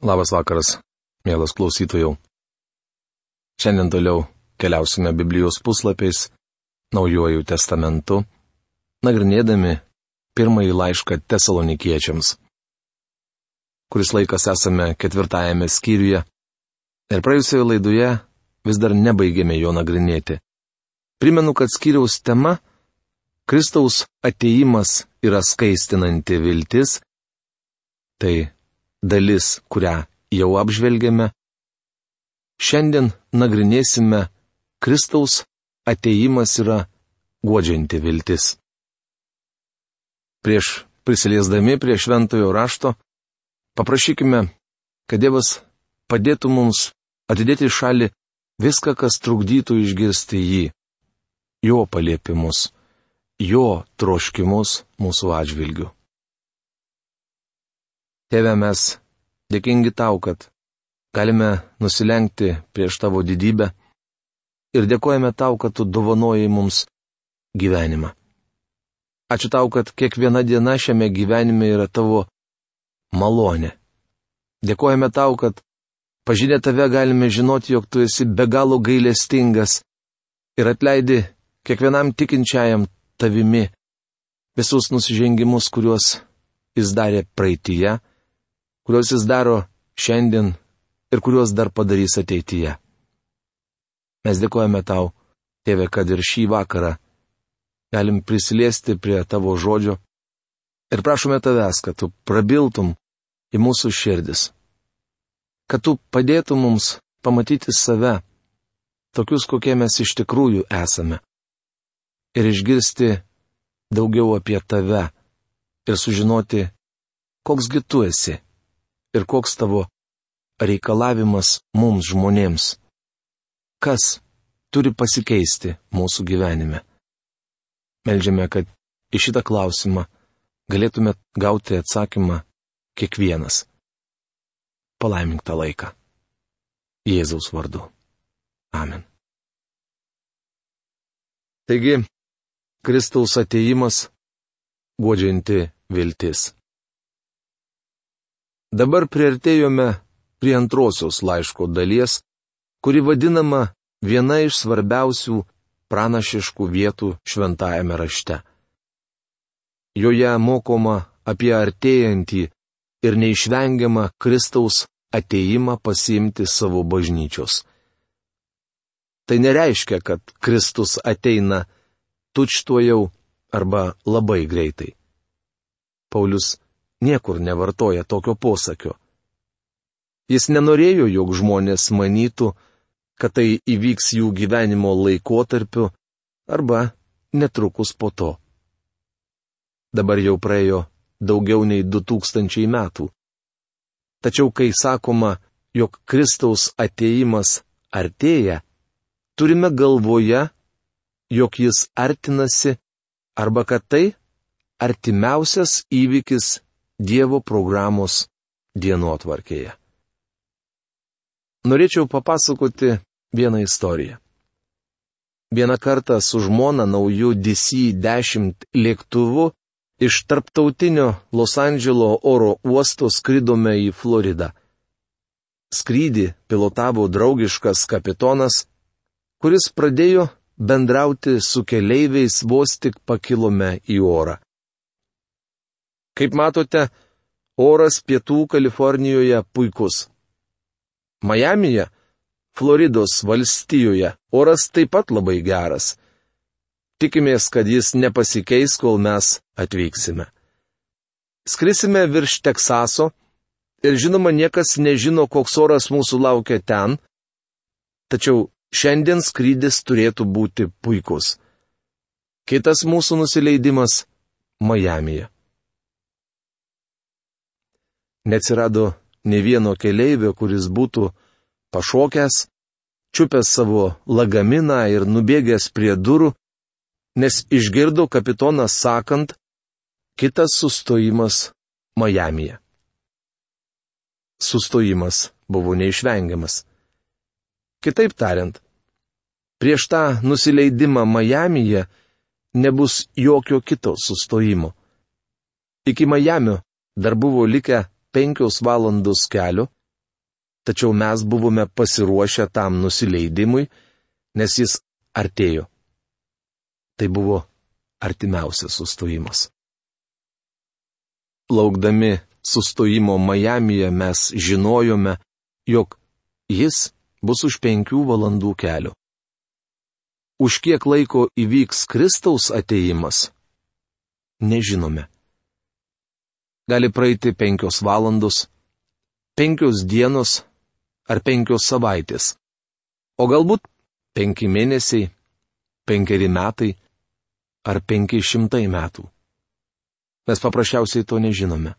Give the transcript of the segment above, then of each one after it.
Labas vakaras, mielas klausytojų. Šiandien toliau keliausime Biblijos puslapiais, Naujuoju testamentu, nagrinėdami pirmąjį laišką tesalonikiečiams. Kuris laikas esame ketvirtajame skyriuje ir praėjusioje laidoje vis dar nebaigėme jo nagrinėti. Primenu, kad skyriaus tema - Kristaus ateimas yra skaistinanti viltis. Tai dalis, kurią jau apžvelgėme, šiandien nagrinėsime Kristaus ateimas yra godžianti viltis. Prieš prisiliesdami prie šventojo rašto, paprašykime, kad Dievas padėtų mums atidėti į šalį viską, kas trukdytų išgirsti jį, jo paliepimus, jo troškimus mūsų atžvilgiu. Tėve mes dėkingi tau, kad galime nusilenkti prieš tavo didybę ir dėkojame tau, kad tu dovanojai mums gyvenimą. Ačiū tau, kad kiekviena diena šiame gyvenime yra tavo malonė. Dėkojame tau, kad pažinę tave galime žinoti, jog tu esi be galo gailestingas ir atleidi kiekvienam tikinčiajam tavimi visus nusižengimus, kuriuos jis darė praeitįje kuriuos jis daro šiandien ir kuriuos dar padarys ateityje. Mes dėkojame tau, tėve, kad ir šį vakarą galim prisiliesti prie tavo žodžio ir prašome tavęs, kad tu prabiltum į mūsų širdis, kad tu padėtum mums pamatyti save, tokius, kokie mes iš tikrųjų esame, ir išgirsti daugiau apie tave ir sužinoti, koksgi tu esi ir koks tavo reikalavimas mums žmonėms. Kas turi pasikeisti mūsų gyvenime? Meldžiame, kad į šitą klausimą galėtume gauti atsakymą kiekvienas. Palaimink tą laiką. Jėzaus vardu. Amen. Taigi, Kristaus ateimas - godžianti viltis. Dabar priartėjome prie antrosios laiško dalies, kuri vadinama viena iš svarbiausių pranašiškų vietų šventajame rašte. Joje mokoma apie artėjantį ir neišvengiamą Kristaus ateimą pasiimti savo bažnyčios. Tai nereiškia, kad Kristus ateina tučtuojau arba labai greitai. Paulius niekur nevartoja tokio posakio. Jis nenorėjo, jog žmonės manytų, kad tai įvyks jų gyvenimo laikotarpiu arba netrukus po to. Dabar jau praėjo daugiau nei 2000 metų. Tačiau kai sakoma, jog Kristaus ateimas artėja, turime galvoje, jog jis artinasi arba kad tai artimiausias įvykis Dievo programos dienotvarkėje. Norėčiau papasakoti vieną istoriją. Vieną kartą su žmona naujų DC-10 lėktuvu iš tarptautinio Los Andželo oro uosto skridome į Floridą. Skrydį pilotavo draugiškas kapitonas, kuris pradėjo bendrauti su keleiviais vos tik pakilome į orą. Kaip matote, oras pietų Kalifornijoje puikus. Majamije, Floridos valstijoje, oras taip pat labai geras. Tikimės, kad jis nepasikeis, kol mes atvyksime. Skrisime virš Teksaso ir žinoma niekas nežino, koks oras mūsų laukia ten, tačiau šiandien skrydis turėtų būti puikus. Kitas mūsų nusileidimas - Majamije. Neatsirado ne vieno keleivio, kuris būtų pašokęs, čiupęs savo lagaminą ir nubėgęs prie durų, nes išgirdo kapitonas sakant, kitas sustojimas Majamije. Sustojimas buvo neišvengiamas. Kitaip tariant, prieš tą nusileidimą Majamije nebus jokio kito sustojimo. Iki Majamio dar buvo likę penkios valandos kelio tačiau mes buvome pasiruošę tam nusileidimui, nes jis artėjo. Tai buvo artimiausias sustojimas. Laukdami sustojimo Majamyje mes žinojome, jog jis bus už penkių valandų kelio. Už kiek laiko įvyks Kristaus ateimas? Nežinome. Gali praeiti penkios valandos, penkios dienos ar penkios savaitės. O galbūt penki mėnesiai, penkeri metai ar penki šimtai metų. Mes paprasčiausiai to nežinome.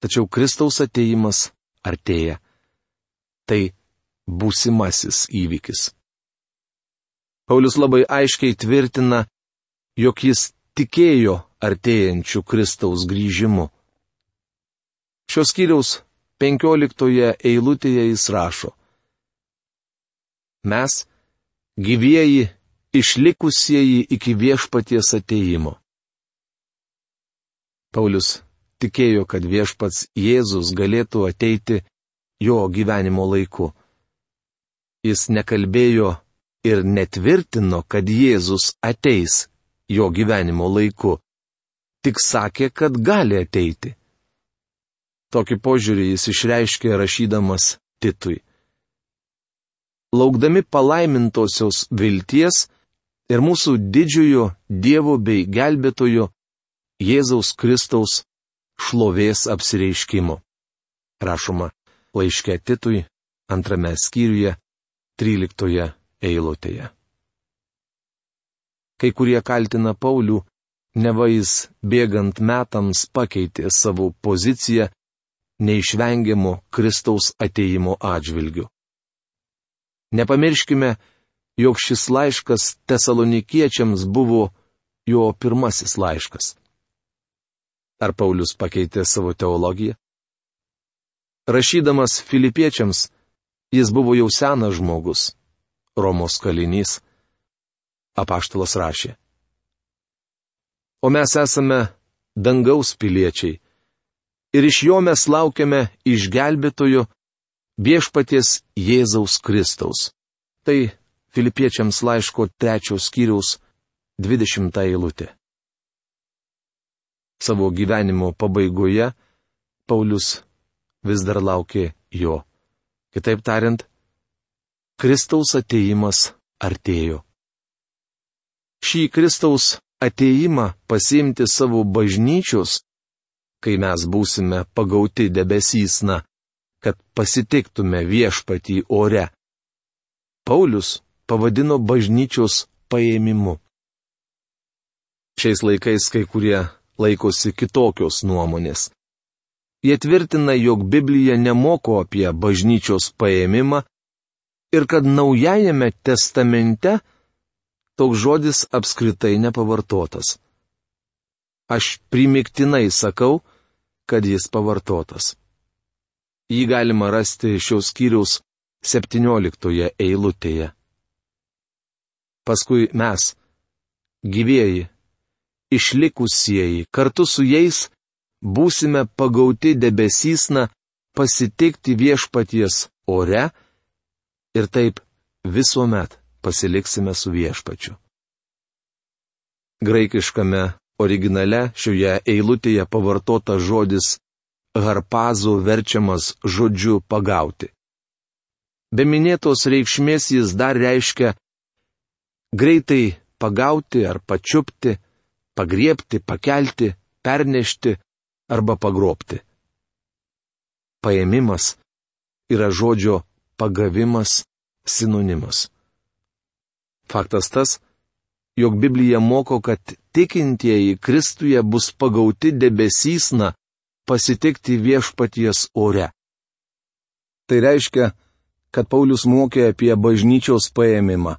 Tačiau Kristaus ateimas artėja. Tai būsimasis įvykis. Paulius labai aiškiai tvirtina, jog jis tikėjo artėjančių Kristaus grįžimu. Šios kiriaus penkioliktoje eilutėje jis rašo. Mes, gyvieji, išlikusieji iki viešpaties ateimo. Paulius tikėjo, kad viešpats Jėzus galėtų ateiti jo gyvenimo laiku. Jis nekalbėjo ir netvirtino, kad Jėzus ateis jo gyvenimo laiku, tik sakė, kad gali ateiti. Tokį požiūrį jis išreiškė rašydamas Titui. Laukdami palaimintosios vilties ir mūsų didžiojo Dievo bei gelbėtojo Jėzaus Kristaus šlovės apsireiškimo. Rašoma laiškė Titui antrame skyriuje, tryliktoje eilutėje. Kai kurie kaltina Paulių, neva jis bėgant metams pakeitė savo poziciją neišvengiamo Kristaus ateimo atžvilgiu. Nepamirškime, jog šis laiškas tesalonikiečiams buvo jo pirmasis laiškas. Ar Paulius pakeitė savo teologiją? Rašydamas filipiečiams, jis buvo jau senas žmogus, Romos kalinys. Apaštalas rašė. O mes esame dangaus piliečiai ir iš jo mes laukiame išgelbėtojo viešpaties Jėzaus Kristaus. Tai Filipiečiams laiško trečios skyriaus 20 eilutė. Savo gyvenimo pabaigoje Paulius vis dar laukė jo. Kitaip tariant, Kristaus ateimas artėjo. Šį Kristaus ateimą pasiimti savo bažnyčios kai mes būsime pagauti debesysna, kad pasitiktume viešpatį ore. Paulius pavadino bažnyčios paėmimu. Šiais laikais kai kurie laikosi kitokios nuomonės. Jie tvirtina, jog Biblija nemoko apie bažnyčios paėmimą ir kad Naujajame testamente toks žodis apskritai nepavartotas. Aš primiktinai sakau, kad jis pavartotas. Jį galima rasti šios skyriaus 17 eilutėje. Paskui mes, gyvieji, išlikusieji, kartu su jais būsime pagauti debesysna pasitikti viešpaties ore ir taip visuomet pasiliksime su viešpačiu. Graikiškame Originale šioje eilutėje pavartota žodis harpazų verčiamas žodžiu pagauti. Be minėtos reikšmės jis dar reiškia greitai pagauti ar pačiupti, pagriepti, pakelti, pernešti arba pagrobti. Paėmimas yra žodžio pagavimas sinonimas. Faktas tas, jog Biblija moko, kad tikintieji Kristuje bus pagauti debesysna pasitikti viešpaties ore. Tai reiškia, kad Paulius mokė apie bažnyčios paėmimą.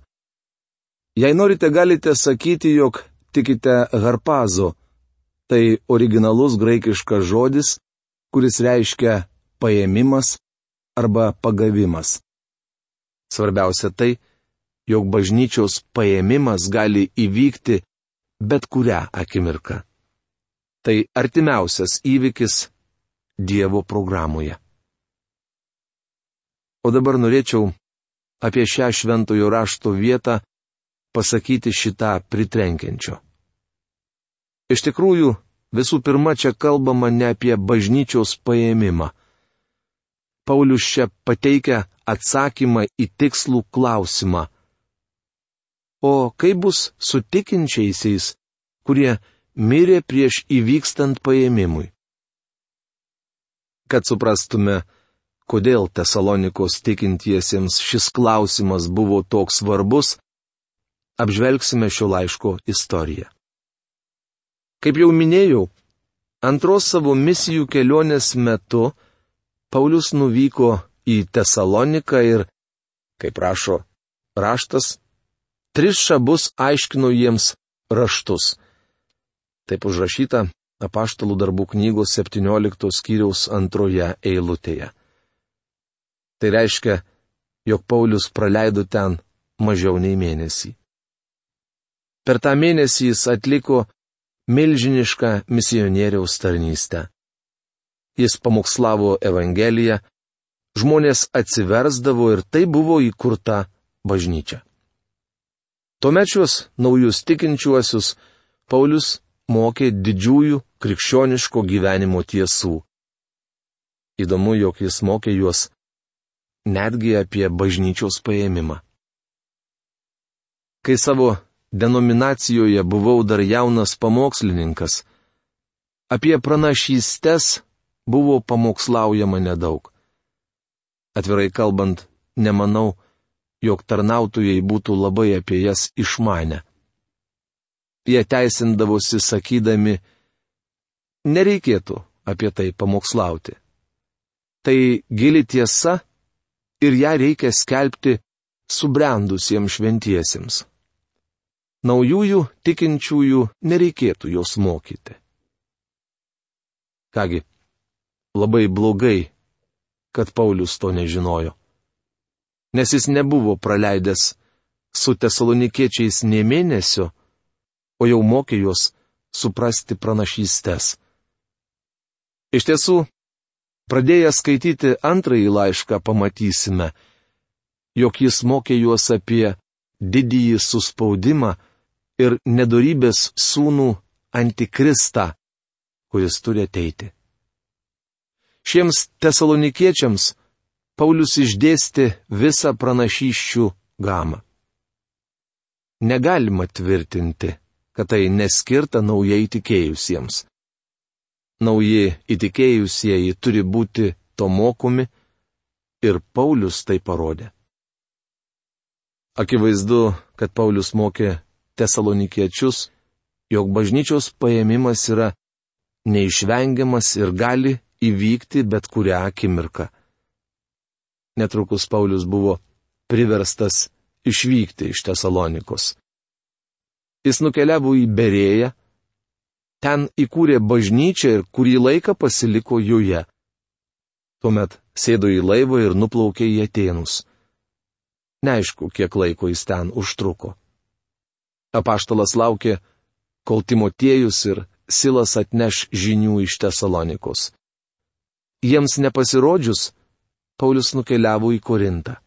Jei norite, galite sakyti, jog tikite harpazo. Tai originalus graikiškas žodis, kuris reiškia paėmimas arba pagavimas. Svarbiausia tai, jog bažnyčios paėmimas gali įvykti bet kurią akimirką. Tai artimiausias įvykis Dievo programoje. O dabar norėčiau apie šią šventojo rašto vietą pasakyti šitą pritrenkiančio. Iš tikrųjų, visų pirma, čia kalbama ne apie bažnyčios paėmimą. Paulius čia pateikia atsakymą į tikslų klausimą. O kaip bus su tikinčiaisiais, kurie mirė prieš įvykstant paėmimui? Kad suprastume, kodėl Tesalonikos tikintiesiems šis klausimas buvo toks svarbus, apžvelgsime šio laiško istoriją. Kaip jau minėjau, antros savo misijų kelionės metu Paulius nuvyko į Tesaloniką ir, kaip rašo raštas, tris šabus aiškino jiems raštus. Taip užrašyta apaštalų darbų knygos 17 skyriaus antroje eilutėje. Tai reiškia, jog Paulius praleido ten mažiau nei mėnesį. Per tą mėnesį jis atliko milžinišką misionieriaus tarnystę. Jis pamokslavo Evangeliją, žmonės atsiversdavo ir tai buvo įkurta bažnyčia. Tuomet šios naujus tikinčiuosius Paulius mokė didžiųjų krikščioniško gyvenimo tiesų. Įdomu, jog jis mokė juos netgi apie bažnyčios paėmimą. Kai savo denominacijoje buvau dar jaunas pamokslininkas. Apie pranašystes buvo pamokslaujama nedaug. Atvirai kalbant, nemanau, jog tarnautojai būtų labai apie jas išmane. Jie teisindavosi sakydami, nereikėtų apie tai pamokslauti. Tai gili tiesa ir ją reikia skelbti subrendusiems šventiesiems naujųjų tikinčiųjų nereikėtų jos mokyti. Kągi, labai blogai, kad Paulius to nežinojo. Nes jis nebuvo praleidęs su tesalonikiečiais nie mėnesio, o jau mokė juos suprasti pranašystes. Iš tiesų, pradėję skaityti antrąjį laišką pamatysime, jog jis mokė juos apie didįjį suspaudimą, ir nedorybės sūnų antikristą, kuris turi ateiti. Šiems tesalonikiečiams Paulius išdėsti visą pranašyščių gamą. Negalima tvirtinti, kad tai neskirta naujai tikėjusiems. Nauji įtikėjusieji turi būti to mokomi ir Paulius tai parodė. Akivaizdu, kad Paulius mokė tesalonikiečius, jog bažnyčios paėmimas yra neišvengiamas ir gali įvykti bet kurią akimirką. Netrukus Paulius buvo priverstas išvykti iš Tesalonikos. Jis nukeliavo į Berėją, ten įkūrė bažnyčią ir kurį laiką pasiliko joje. Tuomet sėdo į laivą ir nuplaukė į Atenus. Neaišku, kiek laiko jis ten užtruko. Apaštalas laukė, kol Timotiejus ir Silas atneš žinių iš Tesalonikos. Jiems nepasirodžius, Paulius nukeliavo į Korintą.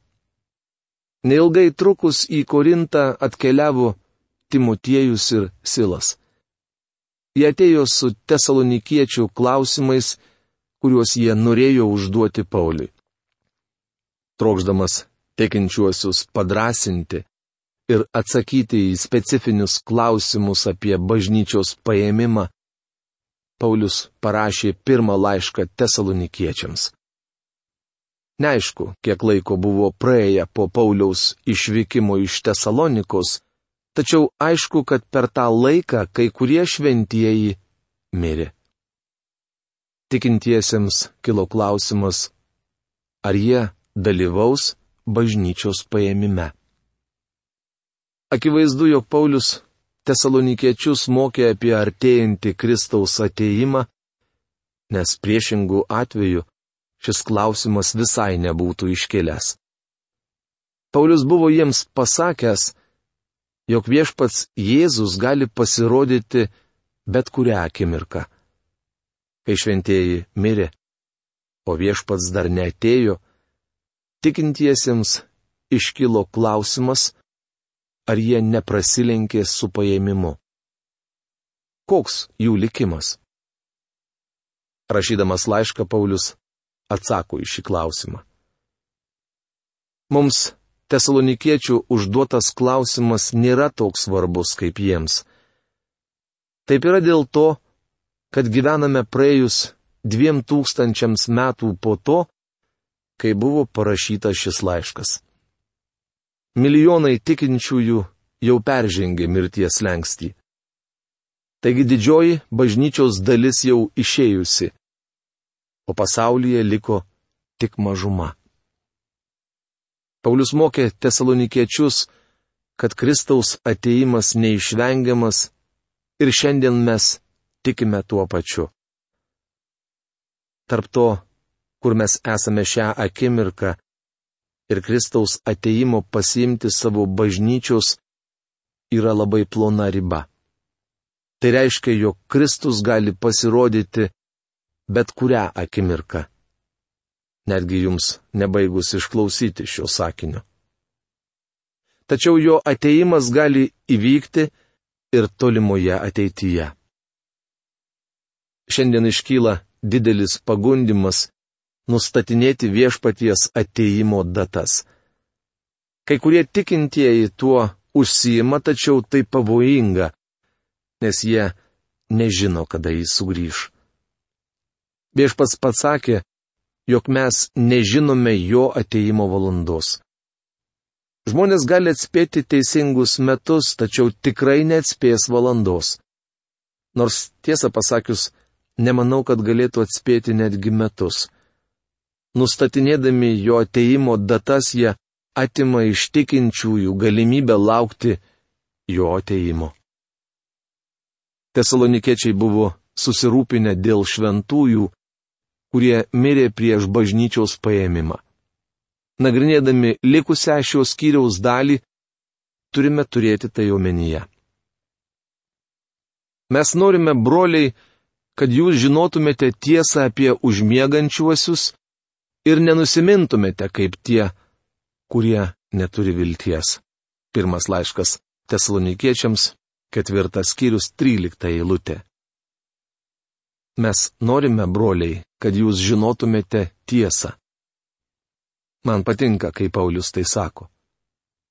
Neilgai trukus į Korintą atkeliavo Timotiejus ir Silas. Jie atėjo su tesalonikiečių klausimais, kuriuos jie norėjo užduoti Pauliui. Trokšdamas tikinčiuosius padrasinti, ir atsakyti į specifinius klausimus apie bažnyčios paėmimą, Paulius parašė pirmą laišką tesalonikiečiams. Neaišku, kiek laiko buvo praėję po Pauliaus išvykimo iš Tesalonikos, tačiau aišku, kad per tą laiką kai kurie šventieji mirė. Tikintiesiems kilo klausimas, ar jie dalyvaus bažnyčios paėmime. Akivaizdu, jog Paulius tesalonikiečius mokė apie artėjantį Kristaus ateimą, nes priešingų atveju šis klausimas visai nebūtų iškilęs. Paulius buvo jiems pasakęs, jog viešpats Jėzus gali pasirodyti bet kurią akimirką. Kai šventieji mirė, o viešpats dar neatėjo, tikintiesiems iškilo klausimas, ar jie neprasilenkė su paėmimu. Koks jų likimas? Rašydamas laišką Paulius atsako į šį klausimą. Mums tesalonikiečių užduotas klausimas nėra toks svarbus kaip jiems. Taip yra dėl to, kad gyvename praėjus dviem tūkstančiams metų po to, kai buvo parašytas šis laiškas. Milijonai tikinčiųjų jau peržengė mirties lengstį. Taigi didžioji bažnyčios dalis jau išėjusi, o pasaulyje liko tik mažuma. Paulius mokė tesalonikiečius, kad Kristaus ateimas neišvengiamas ir šiandien mes tikime tuo pačiu. Tarp to, kur mes esame šią akimirką, ir Kristaus ateimo pasiimti savo bažnyčios yra labai plona riba. Tai reiškia, jog Kristus gali pasirodyti bet kurią akimirką. Netgi jums nebaigus išklausyti šio sakinio. Tačiau jo ateimas gali įvykti ir tolimoje ateityje. Šiandien iškyla didelis pagundimas nustatinėti viešpaties ateimo datas. Kai kurie tikintieji tuo užsijima, tačiau tai pavojinga, nes jie nežino, kada jis sugrįž. Viešpats pasakė, jog mes nežinome jo ateimo valandos. Žmonės gali atspėti teisingus metus, tačiau tikrai neatspės valandos. Nors tiesą pasakius, nemanau, kad galėtų atspėti netgi metus nustatinėdami jo ateimo datas jie atima iš tikinčiųjų galimybę laukti jo ateimo. Tesalonikiečiai buvo susirūpinę dėl šventųjų, kurie mirė prieš bažnyčiaus paėmimą. Nagrinėdami likusią šios skyriaus dalį, turime turėti tai omenyje. Mes norime, broliai, kad jūs žinotumėte tiesą apie užmiegančiuosius ir nenusimintumėte kaip tie, kurie neturi vilties. Pirmas laiškas Tesalonikiečiams, ketvirtas skyrius, trylikta eilutė. Mes norime, broliai, kad jūs žinotumėte tiesą. Man patinka, kai Paulius tai sako.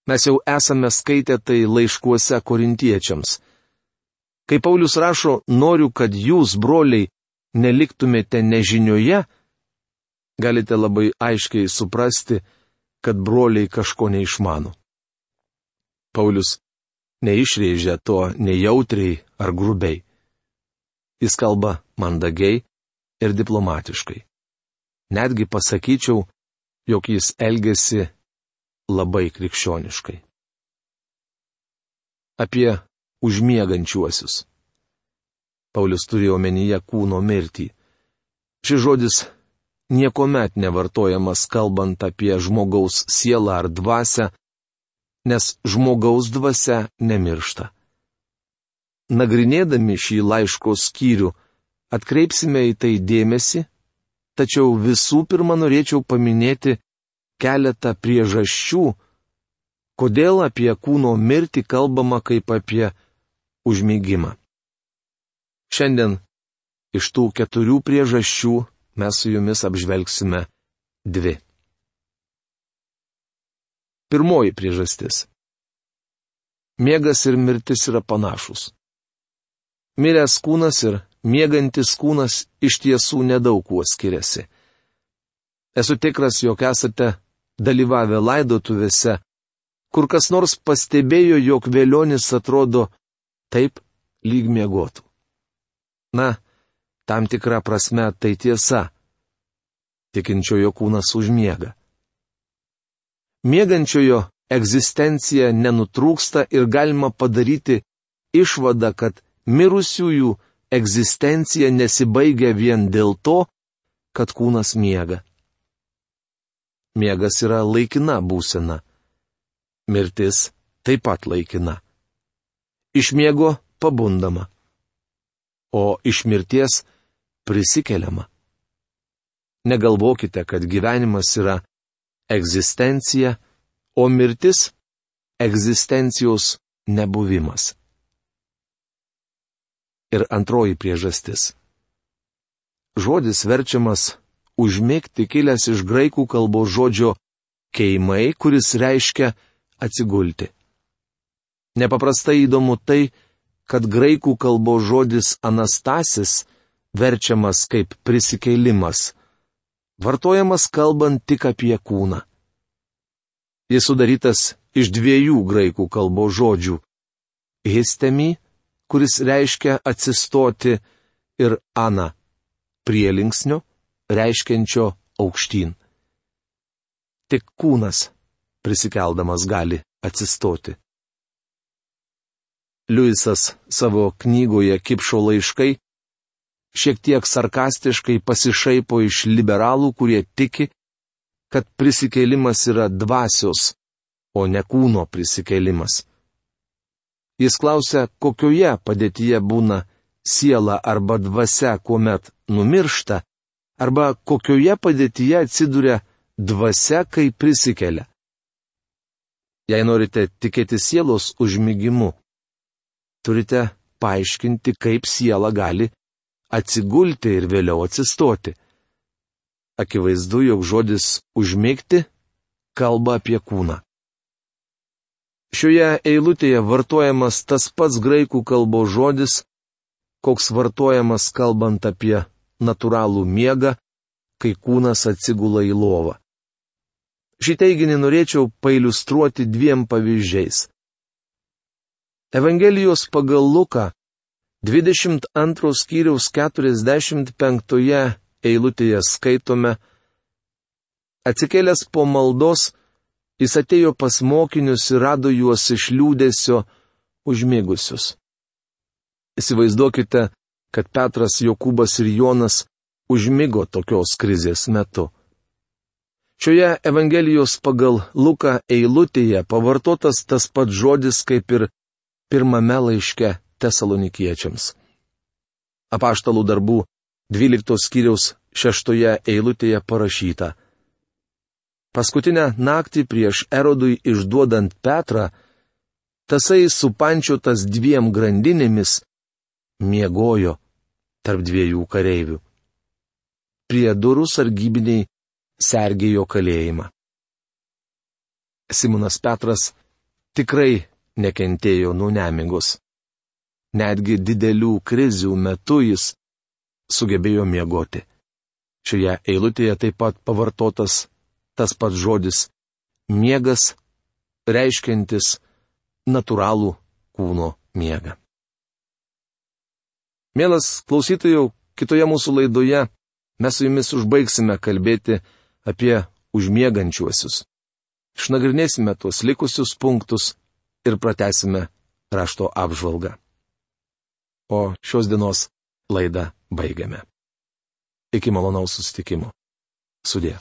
Mes jau esame skaitę tai laiškuose korintiečiams. Kai Paulius rašo, noriu, kad jūs, broliai, neliktumėte nežinioje, galite labai aiškiai suprasti, kad broliai kažko neišmano. Paulius neišrėžia to nejautriai ar grubiai. Jis kalba mandagiai ir diplomatiškai. Netgi pasakyčiau, jog jis elgesi labai krikščioniškai. Apie užmiegančiuosius. Paulius turėjo omenyje kūno mirtį. Šis žodis niekuomet nevartojamas kalbant apie žmogaus sielą ar dvasę, nes žmogaus dvasia nemiršta. Nagrinėdami šį laiško skyrių, atkreipsime į tai dėmesį, tačiau visų pirma norėčiau paminėti keletą priežasčių, kodėl apie kūno mirtį kalbama kaip apie užmygimą. Šiandien iš tų keturių priežasčių mes su jumis apžvelgsime dvi. Pirmoji priežastis. Miegas ir mirtis yra panašus. Miręs kūnas ir miegantis kūnas iš tiesų nedaug kuo skiriasi. Esu tikras, jog esate dalyvavę laidotuvėse, kur kas nors pastebėjo, jog vėlionis atrodo taip, lyg miegotų. Na, Tam tikra prasme tai tiesa. Tikinčiojo kūnas užmiega. Miegančiojo egzistencija nenutrūksta ir galima padaryti išvadą, kad mirusiųjų egzistencija nesibaigia vien dėl to, kad kūnas miega. Miegas yra laikina būsena. Mirtis taip pat laikina. Iš miego pabundama. O iš mirties prisikeliama. Negalvokite, kad gyvenimas yra - egzistencija, o mirtis - egzistencijos nebuvimas. Ir antroji priežastis. Žodis verčiamas užmėgti kilęs iš graikų kalbos žodžio keimai, kuris reiškia atsigulti. Nepaprastai įdomu tai, kad graikų kalbos žodis anastasis verčiamas kaip prisikeilimas, vartojamas kalbant tik apie kūną. Jis sudarytas iš dviejų graikų kalbos žodžių - histemi, kuris reiškia atsistoti, ir ana - prielinksnio, reiškiančio aukštyn. Tik kūnas prisikeldamas gali atsistoti. Liujisas savo knygoje Kipšo laiškai šiek tiek sarkastiškai pasišaipo iš liberalų, kurie tiki, kad prisikėlimas yra dvasios, o ne kūno prisikėlimas. Jis klausia, kokioje padėtyje būna siela arba dvasia, kuomet numiršta, arba kokioje padėtyje atsiduria dvasia, kai prisikelia. Jei norite tikėti sielos užmygimu, turite paaiškinti, kaip siela gali atsigulti ir vėliau atsistoti. Akivaizdu, jog žodis užmėgti kalba apie kūną. Šioje eilutėje vartojamas tas pats graikų kalbos žodis, koks vartojamas kalbant apie natūralų miegą, kai kūnas atsigula į lovą. Šį teiginį norėčiau pailustruoti dviem pavyzdžiais. Evangelijos pagal Luką 22 skyriaus 45 eilutėje skaitome, Atsikėlęs po maldos, jis atėjo pas mokinius ir rado juos iš liūdėsio užmėgusius. Įsivaizduokite, kad Petras, Jokūbas ir Jonas užmygo tokios krizės metu. Šioje Evangelijos pagal Luką eilutėje pavartotas tas pats žodis kaip ir pirmame laiške tesalonikiečiams. Apaštalų darbų 12 skyriaus 6 eilutėje parašyta. Paskutinę naktį prieš Erodui išduodant Petrą, tasai supančiotas dviem grandinėmis miegojo tarp dviejų kareivių. Prie durų sargybiniai sergėjo kalėjimą. Simonas Petras tikrai nekentėjo nuo nemigos. Netgi didelių krizių metu jis sugebėjo miegoti. Šioje eilutėje taip pat pavartotas tas pats žodis - miegas, reiškiantis natūralų kūno miegą. Mielas klausytojų, kitoje mūsų laidoje mes su jumis užbaigsime kalbėti apie užmiegančiuosius. Išnagrinėsime tuos likusius punktus ir pratesime rašto apžvalgą. O šios dienos laidą baigiame. Iki malonaus susitikimo. Sudė.